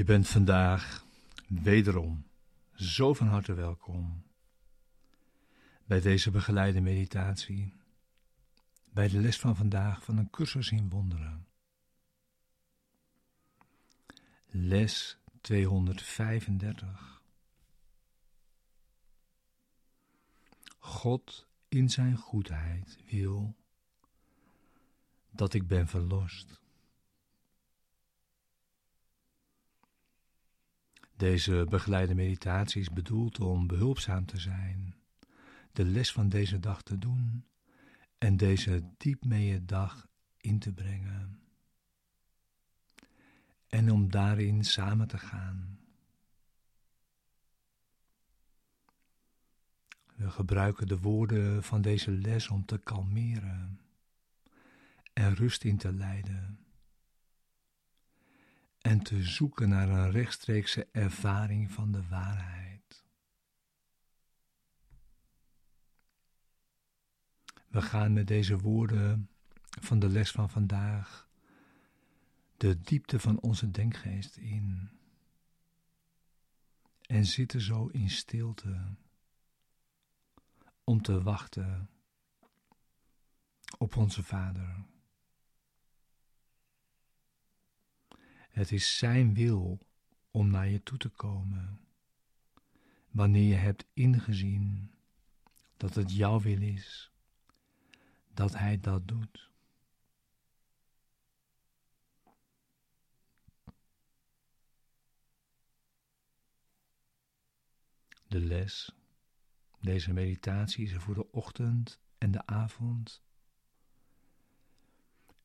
Je bent vandaag wederom zo van harte welkom bij deze begeleide meditatie, bij de les van vandaag van een cursus in wonderen. Les 235. God in zijn goedheid wil dat ik ben verlost. Deze begeleide meditatie is bedoeld om behulpzaam te zijn, de les van deze dag te doen en deze diep mee dag in te brengen. En om daarin samen te gaan. We gebruiken de woorden van deze les om te kalmeren en rust in te leiden en te zoeken naar een rechtstreekse ervaring van de waarheid. We gaan met deze woorden van de les van vandaag de diepte van onze denkgeest in en zitten zo in stilte om te wachten op onze Vader. Het is Zijn wil om naar je toe te komen. Wanneer je hebt ingezien dat het jouw wil is, dat Hij dat doet. De les, deze meditatie is voor de ochtend en de avond.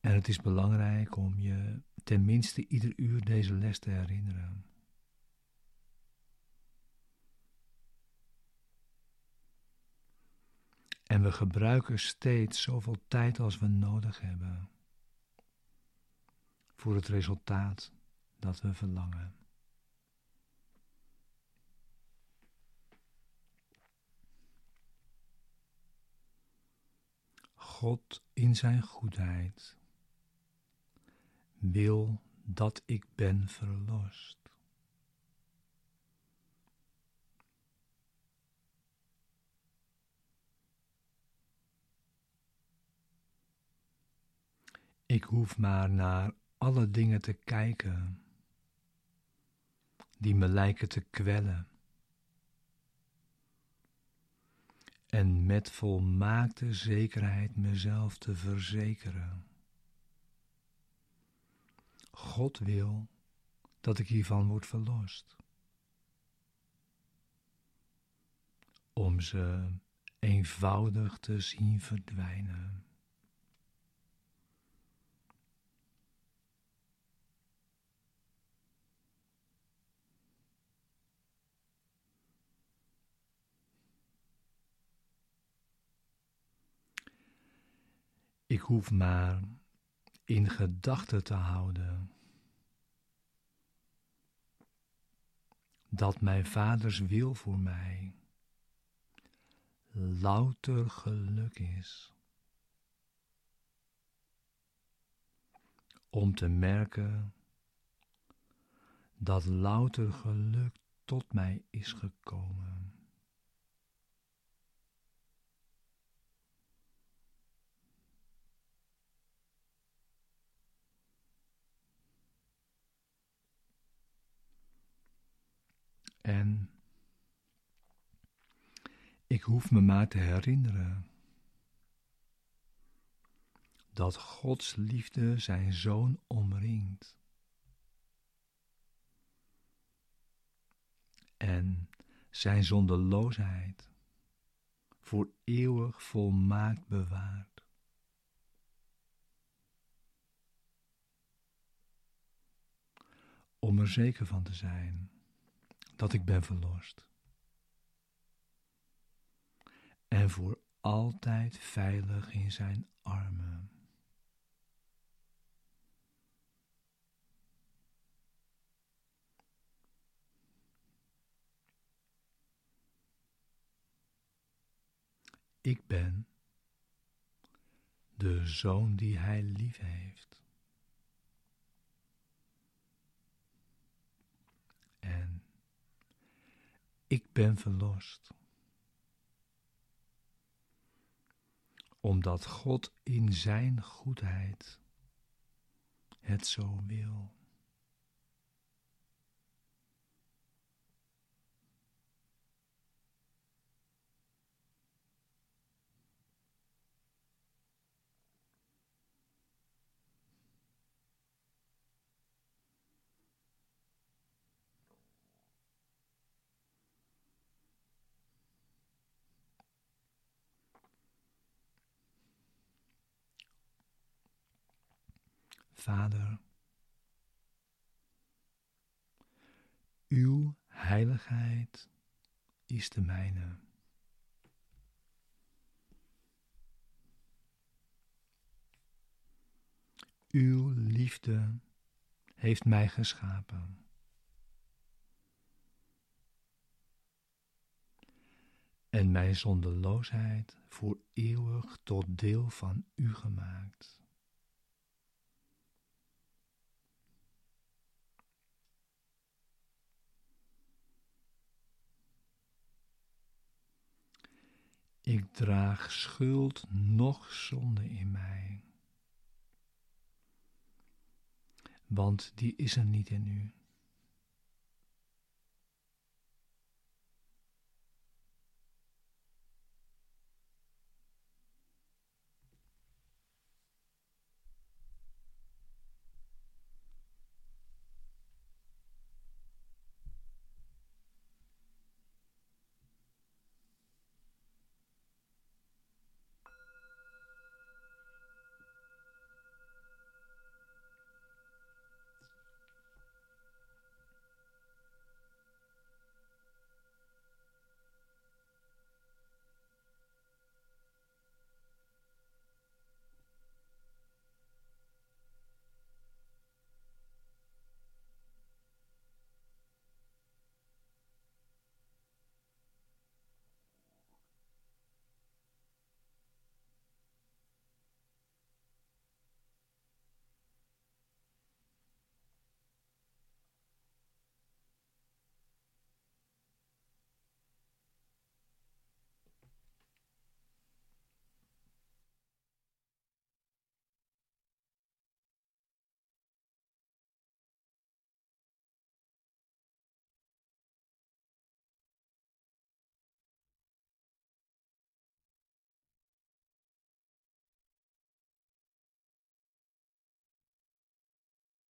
En het is belangrijk om je tenminste ieder uur deze les te herinneren. En we gebruiken steeds zoveel tijd als we nodig hebben voor het resultaat dat we verlangen. God in zijn goedheid wil dat ik ben verlost. Ik hoef maar naar alle dingen te kijken die me lijken te kwellen. En met volmaakte zekerheid mezelf te verzekeren. God wil dat ik hiervan word verlost. Om ze eenvoudig te zien verdwijnen. Ik hoef maar in gedachten te houden dat mijn vaders wil voor mij louter geluk is. Om te merken dat louter geluk tot mij is gekomen. En ik hoef me maar te herinneren dat Gods liefde zijn zoon omringt. En zijn zondeloosheid voor eeuwig volmaakt bewaart. Om er zeker van te zijn dat ik ben verlost. En voor altijd veilig in zijn armen. Ik ben de zoon die hij lief heeft. en ik ben verlost. Omdat God in Zijn goedheid het zo wil. Vader, uw heiligheid is de mijne. Uw liefde heeft mij geschapen. En mijn zondeloosheid voor eeuwig tot deel van u gemaakt. Ik draag schuld nog zonde in mij. Want die is er niet in u.